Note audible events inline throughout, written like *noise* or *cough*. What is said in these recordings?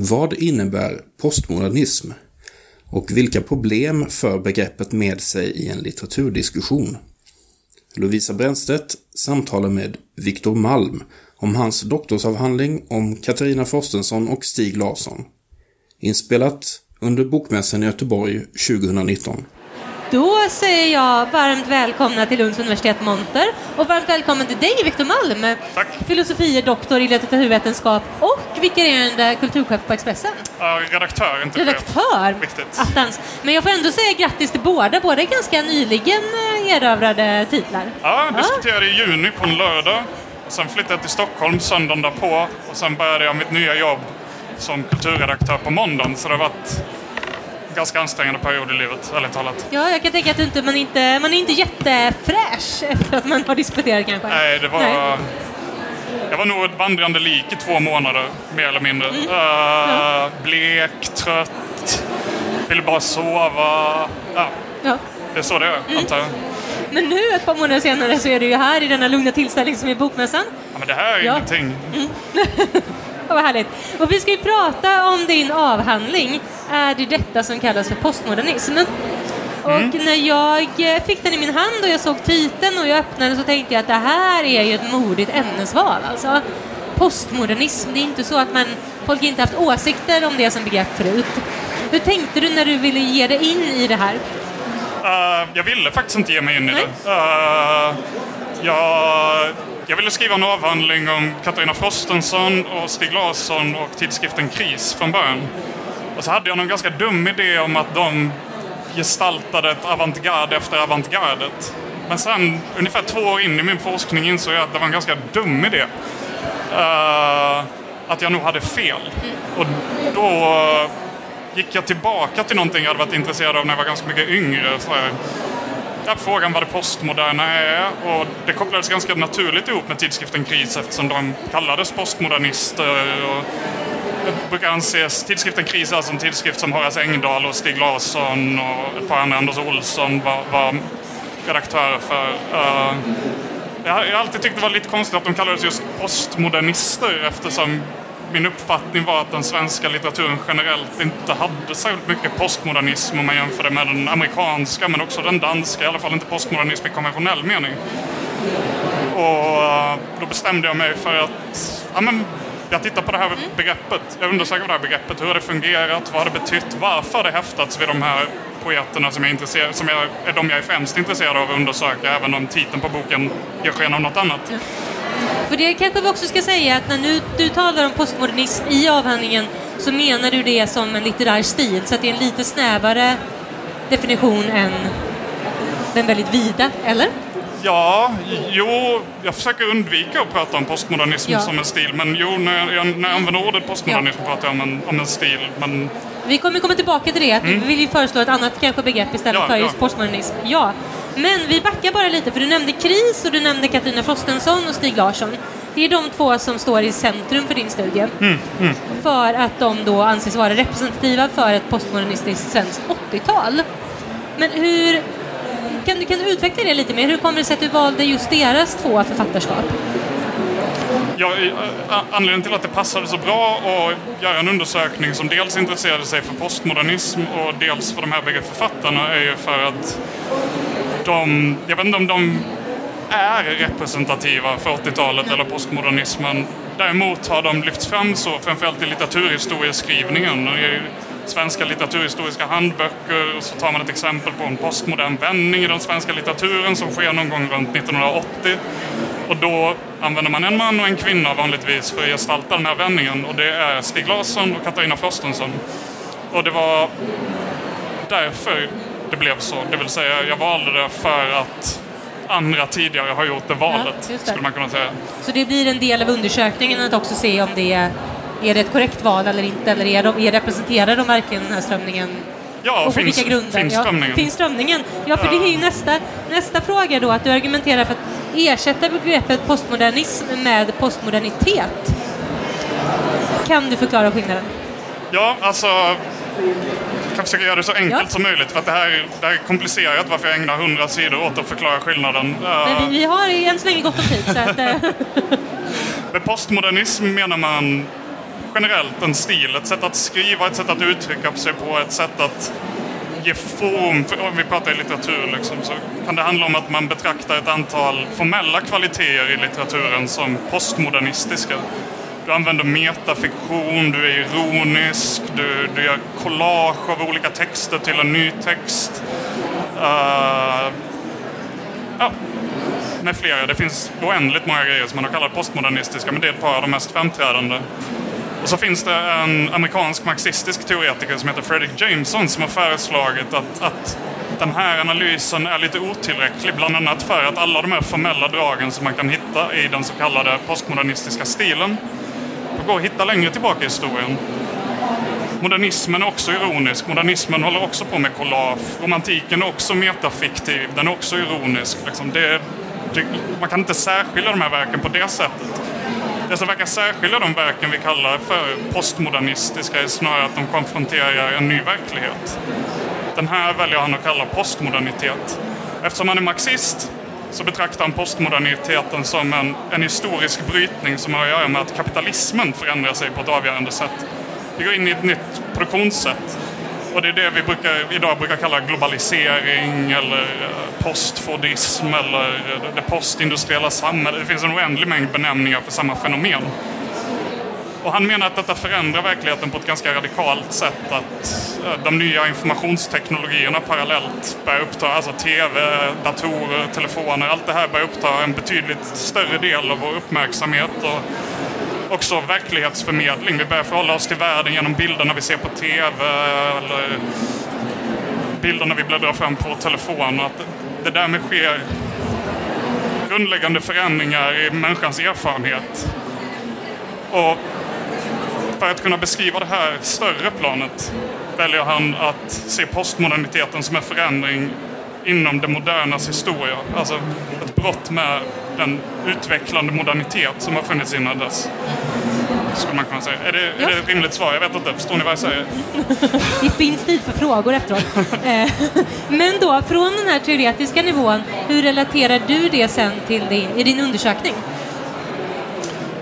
Vad innebär postmodernism? Och vilka problem för begreppet med sig i en litteraturdiskussion? Lovisa Brännstedt samtalar med Viktor Malm om hans doktorsavhandling om Katarina Frostenson och Stig Larsson. Inspelat under Bokmässan i Göteborg 2019. Då säger jag varmt välkomna till Lunds universitet Monter och varmt välkommen till dig Viktor Malm, Tack. filosofie doktor i litteraturvetenskap och vikarierande kulturchef på Expressen. Ja, redaktör, inte. Redaktör! Viktigt. Attans. Men jag får ändå säga grattis till båda, båda är ganska nyligen eh, erövrade titlar. Ja, disputerade i juni på en lördag. Sen flyttade jag till Stockholm söndagen därpå och sen började jag mitt nya jobb som kulturredaktör på måndagen. Så det har varit ganska ansträngande period i livet, ärligt talat. Ja, jag kan tänka att inte, man, inte, man är inte jättefräsch efter att man har disputerat kanske. Nej, det var... Nej. Jag var nog ett vandrande lik i två månader, mer eller mindre. Mm. Uh, blek, trött, ville bara sova. Ja, Ja. det är så det är, Mm. antar jag. Men nu, ett par månader senare, så är du ju här i denna lugna tillställning som är Bokmässan. Ja, men det här är Ja. ingenting. Ja, *laughs* *laughs* vad härligt. Och vi ska ju prata om din avhandling, Är det detta som kallas för postmodernism? Och Mm. när jag eh, fick den i min hand och jag såg titeln och jag öppnade så tänkte jag att det här är ju ett modigt ämnesval. Alltså, postmodernism, det är inte så att man, folk inte haft åsikter om det som begrepp förut. Hur tänkte du när du ville ge dig in i det här? Eh, jag ville faktiskt inte ge mig in i Nej. det. Eh, jag, jag ville skriva en avhandling om Katarina Frostenson och Stig Larsson och tidskriften Kris från början. Och så hade jag någon ganska dum idé om att de gestaltade ett avantgarde efter avantgardet. Men sen, ungefär två år in i min forskning, insåg jag att det var en ganska dum idé. Uh, att jag nog hade fel. Och då eh, gick jag tillbaka till någonting jag hade varit intresserad av när jag var ganska mycket yngre. Så här, där frågan vad det postmoderna är och det kopplades ganska naturligt ihop med tidskriften Kris eftersom de kallades postmodernister. Och det brukar anses, tidskriften Kris är alltså en tidskrift som Horace Engdahl och Stig Larsson och ett par andra, Anders Olsson, var, var redaktörer för. Uh, jag har alltid tyckt det var lite konstigt att de kallades just postmodernister eftersom min uppfattning var att den svenska litteraturen generellt inte hade särskilt mycket postmodernism om man jämför det med den amerikanska men också den danska, i alla fall inte postmodernism i konventionell mening. Och eh, då bestämde jag mig för att ja, men, jag tittar på det här begreppet. Jag undersöker det här begreppet. Hur har det fungerat? Vad har det betytt? Varför har det häftats vid de här poeterna som, jag är intresserad, som jag, är de jag är främst intresserad av att undersöka även om titeln på boken ger sken av något annat. För det kanske vi också ska säga att när nu, du talar om postmodernism i avhandlingen så menar du det som en litterär stil, så att det är en lite snävare definition än den väldigt vida, eller? Ja, jo, jag försöker undvika att prata om postmodernism Ja. som en stil. Men jo, när jag, när jag använder ordet postmodernism pratar jag om en, om en stil. Men Vi kommer komma tillbaka till det, att vi vill föreslå ett annat kanske begrepp istället Mm. Ja, för just ja. postmodernism. Ja, men vi backar bara lite, för du nämnde KRIS och du nämnde Katarina Frostenson och Stig Larsson. Det är de två som står i centrum för din studie. Mm, För att de då anses vara representativa för ett postmodernistiskt svenskt 80-tal. Men hur... Kan du, kan du utveckla det lite mer? Hur kommer det sig att du valde just deras två författarskap? Ja, anledningen till att det passade så bra att göra en undersökning som dels intresserade sig för postmodernism och dels för de här bägge författarna är ju för att de, jag vet inte om de är representativa för 80-talet eller postmodernismen. Däremot har de lyfts fram så, framförallt i litteraturhistorieskrivningen. Och I svenska litteraturhistoriska handböcker så tar man ett exempel på en postmodern vändning i den svenska litteraturen som sker någon gång runt 1980. Och då använder man en man och en kvinna vanligtvis för att gestalta den här vändningen och det är Stig Larsson och Katarina Frostenson. Och det var därför det blev så. Det vill säga, jag valde det för att andra tidigare har gjort det valet, just det. skulle man kunna säga. Så det blir en del av undersökningen att också se om det är, är det ett korrekt val eller inte, eller är de, är representerar de verkligen den här strömningen? Ja, och finns, vilka grunder? finns ja, strömningen. finns strömningen? Ja, för det är ju nästa, nästa fråga då, att du argumenterar för att ersätta begreppet postmodernism med postmodernitet. Kan du förklara skillnaden? Ja, alltså... Kan försöka göra det så enkelt Ja. som möjligt för att det här, det här är komplicerat varför jag ägnar hundra sidor åt att förklara skillnaden. Uh, Men vi, vi har än så länge gott om tid, så att... eh, *laughs* Med postmodernism menar man generellt en stil, ett sätt att skriva, ett sätt att uttrycka sig på, ett sätt att ge form, för, om vi pratar i litteratur, liksom, så kan det handla om att man betraktar ett antal formella kvaliteter i litteraturen som postmodernistiska. Du använder metafiktion, du är ironisk, du, du gör collage av olika texter till en ny text. Uh, ja, med flera. Det finns oändligt många grejer som man har kallat postmodernistiska, men det är ett par av de mest framträdande. Och så finns det en amerikansk marxistisk teoretiker som heter Fredrik Jameson som har föreslagit att, att den här analysen är lite otillräcklig, bland annat för att alla de här formella dragen som man kan hitta i den så kallade postmodernistiska stilen går att hitta längre tillbaka i historien. Modernismen är också ironisk. Modernismen håller också på med collage. Romantiken är också metafiktiv. Den är också ironisk. Liksom det, det, man kan inte särskilja de här verken på det sättet. Det som verkar särskilja de verken vi kallar för postmodernistiska är snarare att de konfronterar en ny verklighet. Den här väljer han att kalla postmodernitet. Eftersom han är marxist så betraktar han postmoderniteten som en, en historisk brytning som har att göra med att kapitalismen förändrar sig på ett avgörande sätt. Vi går in i ett nytt produktionssätt. Och det är det vi brukar, idag brukar kalla globalisering eller eh, postfordism eller det postindustriella samhället. Det finns en oändlig mängd benämningar för samma fenomen. Och han menar att detta förändrar verkligheten på ett ganska radikalt sätt. Att eh, de nya informationsteknologierna parallellt börjar uppta, alltså tv, datorer, telefoner, allt det här börjar uppta en betydligt större del av vår uppmärksamhet. Och också verklighetsförmedling. Vi börjar förhålla oss till världen genom bilderna vi ser på tv eller bilderna vi bläddrar fram på telefon. Att det därmed sker grundläggande förändringar i människans erfarenhet. Och för att kunna beskriva det här större planet väljer han att se postmoderniteten som en förändring inom det modernas historia. Alltså ett brott med den utvecklande modernitet som har funnits innan dess. Skulle man kunna säga. Är det, ja. är det ett rimligt svar? Jag vet inte. Förstår ni vad jag säger? *laughs* det finns tid för frågor efteråt. Eh, *laughs* men då, från den här teoretiska nivån, hur relaterar du det sen till din, i din undersökning?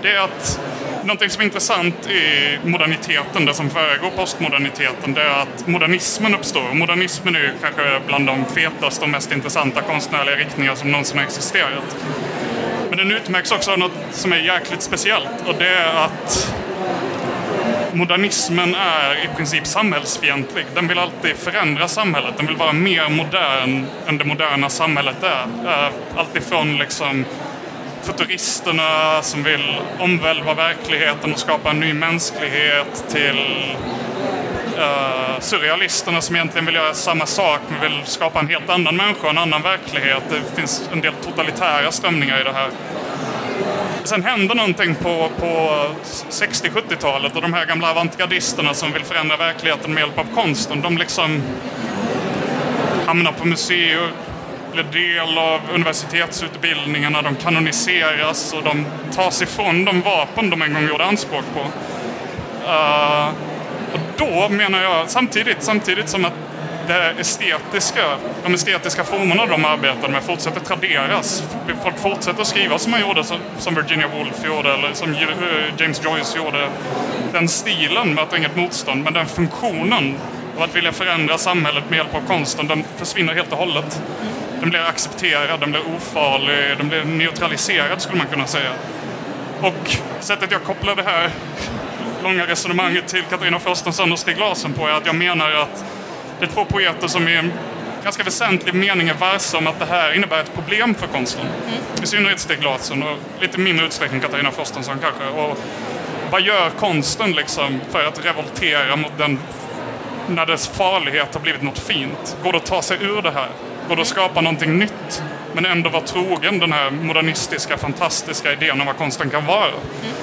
Det är att någonting som är intressant i moderniteten, det som föregår postmoderniteten, det är att modernismen uppstår. Modernismen är ju kanske bland de fetaste och mest intressanta konstnärliga riktningar som någonsin har existerat. Men den utmärks också av något som är jäkligt speciellt och det är att modernismen är i princip samhällsfientlig. Den vill alltid förändra samhället. Den vill vara mer modern än det moderna samhället är. Alltifrån liksom futuristerna som vill omvälva verkligheten och skapa en ny mänsklighet till uh, surrealisterna som egentligen vill göra samma sak men vill skapa en helt annan människa, och en annan verklighet. Det finns en del totalitära strömningar i det här. Sen händer någonting på, på 60-70-talet och de här gamla avantgardisterna som vill förändra verkligheten med hjälp av konsten, de liksom hamnar på museer blir del av universitetsutbildningarna, de kanoniseras och de tas ifrån de vapen de en gång gjorde anspråk på. Uh, och då menar jag, samtidigt, samtidigt som att det estetiska, de estetiska formerna de arbetade med fortsätter traderas. Folk fortsätter skriva som man gjorde, som Virginia Woolf gjorde eller som eh, James Joyce gjorde. Den stilen möter inget motstånd, men den funktionen av att vilja förändra samhället med hjälp av konsten, den försvinner helt och hållet. Den blir accepterad, den blir ofarlig, den blir neutraliserad skulle man kunna säga. Och sättet jag kopplar det här långa resonemanget till Katarina Frostenson och Stig Larsson på är att jag menar att det är två poeter som i en ganska väsentlig mening är varse om att det här innebär ett problem för konsten. Mm. I synnerhet Stig Larsson och lite mindre utsträckning Katarina Frostenson kanske. Och vad gör konsten liksom för att revoltera mot den när dess farlighet har blivit något fint? Går det att ta sig ur det här? Att skapa någonting nytt men ändå vara trogen den här modernistiska, fantastiska idén om vad konsten kan vara? Mm.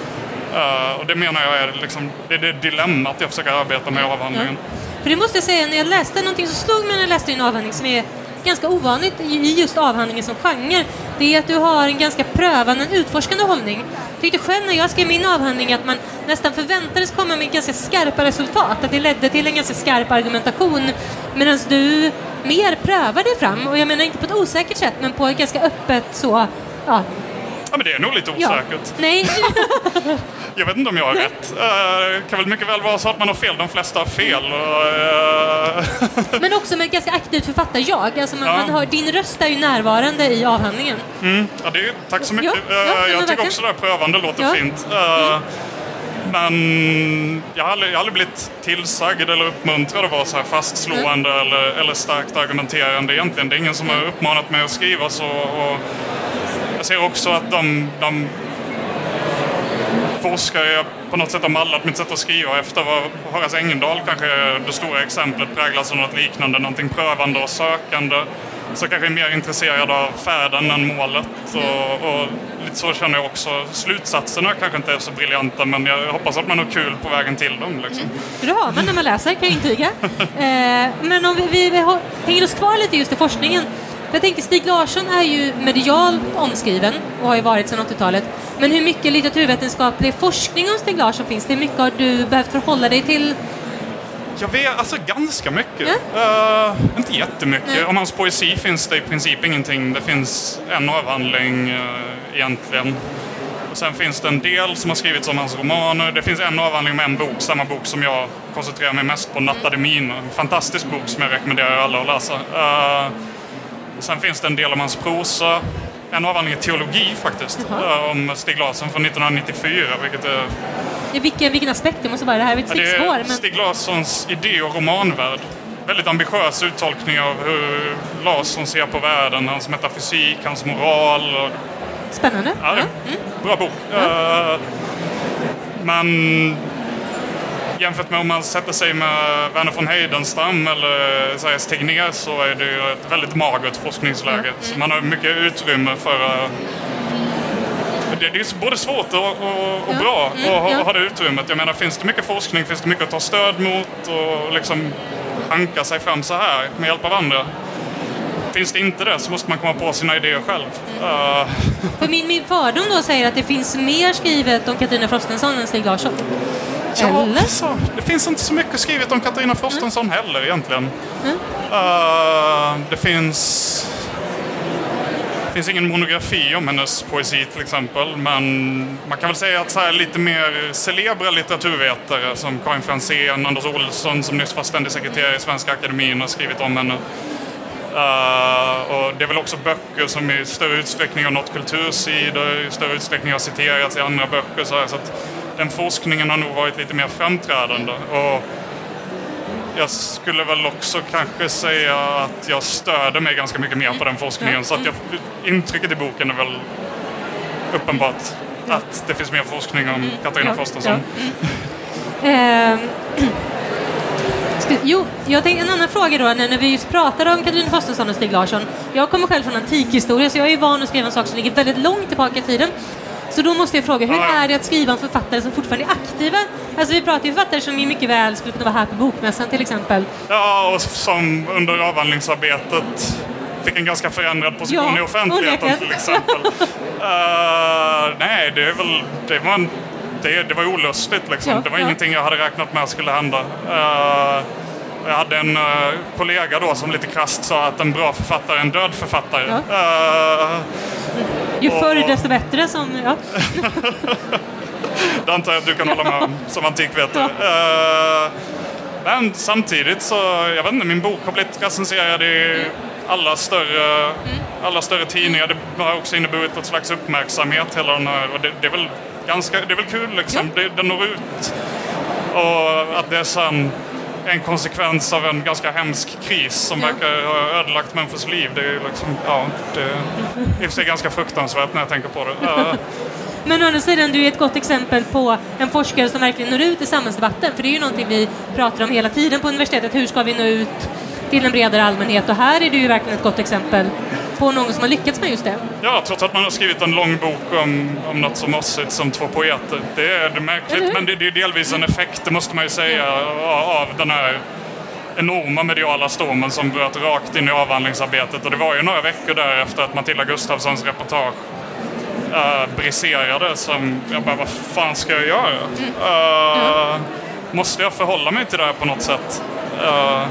Uh, och det menar jag är, liksom, det, är det dilemmat jag försöker arbeta med i avhandlingen. Ja. För det måste jag säga, när jag läste någonting som slog mig när jag läste din avhandling som är ganska ovanligt i just avhandlingen som genre, det är att du har en ganska prövande, utforskande hållning. Jag tyckte själv när jag skrev min avhandling att man nästan förväntades komma med ganska skarpa resultat, att det ledde till en ganska skarp argumentation, medan du mer prövar dig fram, och jag menar inte på ett osäkert sätt, men på ett ganska öppet så, ja, Ja, men det är nog lite osäkert. Ja. Nej. *laughs* *laughs* Jag vet inte om jag har rätt. Det kan väl mycket väl vara så att man har fel. De flesta har fel. Och, Men också med ett ganska aktivt författar-jag. Alltså man, Ja. man hör, din röst är ju närvarande i avhandlingen. Ja, det är, tack så mycket. Ja, ja, Eh, jag tycker också det här prövande låter fint. Eh, Men jag har, aldrig, jag har aldrig blivit tillsagd eller uppmuntrad att vara så här fastslående Mm. eller, eller starkt argumenterande egentligen. Det är ingen som har uppmanat mig att skriva så. Och jag ser också att de, de forskare jag på något sätt har mallat mitt sätt att skriva efter var Horace Engdahl kanske det stora exemplet präglas av något liknande, någonting prövande och sökande. Så kanske är mer intresserad av färden än målet. Och, och lite så känner jag också. Slutsatserna kanske inte är så briljanta men jag hoppas att man har kul på vägen till dem. Liksom. Det har man när man läser, kan jag intyga. *laughs* Eh, men om vi, vi, vi hänger oss kvar lite just i forskningen. Jag tänkte, Stig Larsson är ju medialt omskriven och har ju varit sedan 80-talet. Men hur mycket litteraturvetenskaplig forskning om Stig Larsson finns det? Hur mycket har du behövt förhålla dig till? Jag vet, alltså ganska mycket. Ja. Eh, inte jättemycket. Nej. Om hans poesi finns det i princip ingenting. Det finns en avhandling uh, egentligen. Och sen finns det en del som har skrivits om hans romaner. Det finns en avhandling med en bok, samma bok som jag koncentrerar mig mest på, Nattade miner. En fantastisk bok som jag rekommenderar alla att läsa. Eh, sen finns det en del om hans prosa. En avhandling i teologi faktiskt, Jaha. eh, om Stig Larsson från 1994, vilket är I vilken, vilken aspekt? Det måste vara det här är ett Ja, det är Men... Stig Larssons idé och romanvärld. Väldigt ambitiös uttolkning av hur Larsson ser på världen, hans metafysik, hans moral. Och, Spännande. ja, Ja. en bra bok. Eh, men jämfört med om man sätter sig med Verner von Heidenstam eller Esaias Tegnér så är det ju ett väldigt magert forskningsläge. Så man har mycket utrymme för att det det är både svårt och, och, och bra Mm, att ha, ja. ha det utrymmet. Jag menar, finns det mycket forskning, finns det mycket att ta stöd mot och liksom hanka sig fram så här med hjälp av andra. Finns det inte det så måste man komma på sina idéer själv. Eh, För min, min fördom då säger att det finns mer skrivet om Katarina Frostenson än Stig Larsson. Ja, Eller? så, det finns inte så mycket skrivet om Katarina Frostenson heller egentligen. Mm. Eh, det finns... Det finns ingen monografi om hennes poesi till exempel, men man kan väl säga att så här lite mer celebra litteraturvetare som Karin Franzén, Anders Olsson som nyss var ständig sekreterare i Svenska Akademin har skrivit om henne. Eh, och det är väl också böcker som i större utsträckning har nått kultursidor, i större utsträckning har citerats i andra böcker. Så, här, så att den forskningen har nog varit lite mer framträdande. Och jag skulle väl också kanske säga att jag stöder mig ganska mycket mer på den forskningen. Så att jag, intrycket i boken är väl uppenbart att det finns mer forskning om Katarina Ja, Frostenson. ja. Ehm, Jo, jag tänkte en annan fråga då, när vi just pratade om Katarina Frostenson och Stig Larsson. Jag kommer själv från antikhistoria, så jag är ju van att skriva en sak som ligger väldigt långt tillbaka i tiden. Så då måste jag fråga, hur är det att skriva om författare som fortfarande är aktiva? Alltså vi pratar ju författare som ju mycket väl skulle kunna vara här på Bokmässan till exempel. Ja, och som under avhandlingsarbetet fick en ganska förändrad position Ja, i offentligheten onekligen. till exempel. *laughs* Eh, nej, det är väl... Det var, en, det, det var olustigt liksom. Ja, det var ja. ingenting jag hade räknat med skulle hända. Eh, jag hade en eh, kollega då som lite krasst sa att en bra författare är en död författare. Eh, Ju Och- förr desto bättre som, ja. *laughs* Det antar jag att du kan hålla med om som antikvetare. Eh, men samtidigt så, jag vet inte, min bok har blivit recenserad i alla större, alla större tidningar. Det har också inneburit ett slags uppmärksamhet hela den här, och det, det är väl ganska, det är väl kul liksom. Det, den når ut. Och att det är sen en konsekvens av en ganska hemsk kris som Ja. verkar ha ödelagt människors liv. Det är liksom, ja, det är i och för sig ganska fruktansvärt när jag tänker på det. *laughs* Men å andra sidan, du är ett gott exempel på en forskare som verkligen når ut i samhällsdebatten. För det är ju någonting vi pratar om hela tiden på universitetet. Hur ska vi nå ut till en bredare allmänhet? Och här är du ju verkligen ett gott exempel på någon som har lyckats med just det. Ja, trots att man har skrivit en lång bok om, om något så mossigt som två poeter. Det är det är märkligt, men det, det är delvis en effekt, det måste man ju säga, av, den här enorma mediala stormen som bröt rakt in i avhandlingsarbetet. Och det var ju några veckor där efter att Matilda Gustafssons reportage uh, briserade som jag bara, vad fan ska jag göra? Eh, Måste jag förhålla mig till det här på något sätt? Uh,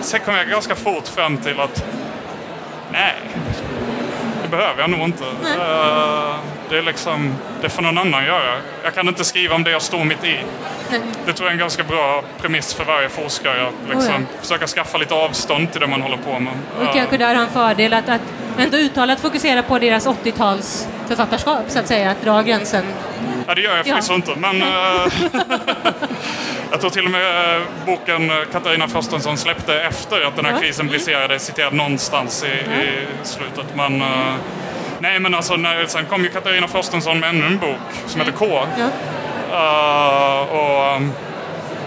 sen kom jag ganska fort fram till att nej, det behöver jag nog inte. Eh, Det är liksom, det får någon annan göra. Jag kan inte skriva om det jag står mitt i. Nej. Det tror jag är en ganska bra premiss för varje forskare. Att liksom Oh ja. försöka skaffa lite avstånd till det man håller på med. Och Eh, kanske där har en fördel att, att ändå uttalat fokusera på deras 80-tals författarskap, så att säga, att dra gränsen. Ja, det gör jag Ja. förvisso inte. Men eh, *laughs* *laughs* jag tror till och med eh, boken eh, Katarina Frostenson släppte efter att den här krisen briserade citerad någonstans i, i slutet. Men eh, nej, men alltså när, sen kom ju Katarina Frostenson med ännu en bok som heter K. Ja. Eh, och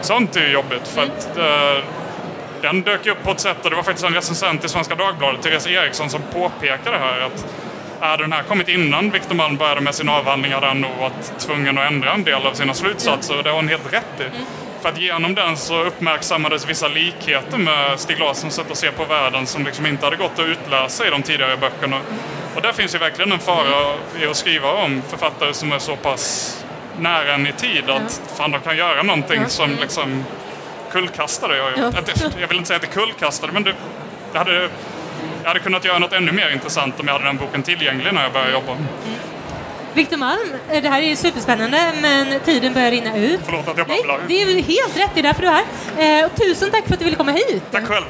sånt är ju jobbigt för Mm. att eh, den dök upp på ett sätt och det var faktiskt en recensent i Svenska Dagbladet, Therese Eriksson, som påpekade här att hade den här kommit innan Victor Malm började med sin avhandling hade han nog varit tvungen att ändra en del av sina slutsatser och det har hon helt rätt i. För att genom den så uppmärksammades vissa likheter med Stig Larssons sätt att se på världen som liksom inte hade gått att utläsa i de tidigare böckerna. Och där finns ju verkligen en fara i att skriva om författare som är så pass nära en i tid att fan de kan göra någonting som liksom kullkastar det jag Jag vill inte säga att det kullkastade men det, det hade, jag hade kunnat göra något ännu mer intressant om jag hade den boken tillgänglig när jag började jobba. Victor Malm, eh, det här är superspännande, men tiden börjar rinna ut. Förlåt att jag Nej, babblar. det är helt rätt, det är därför du är här. Eh, tusen tack för att du ville komma hit. Tack själv.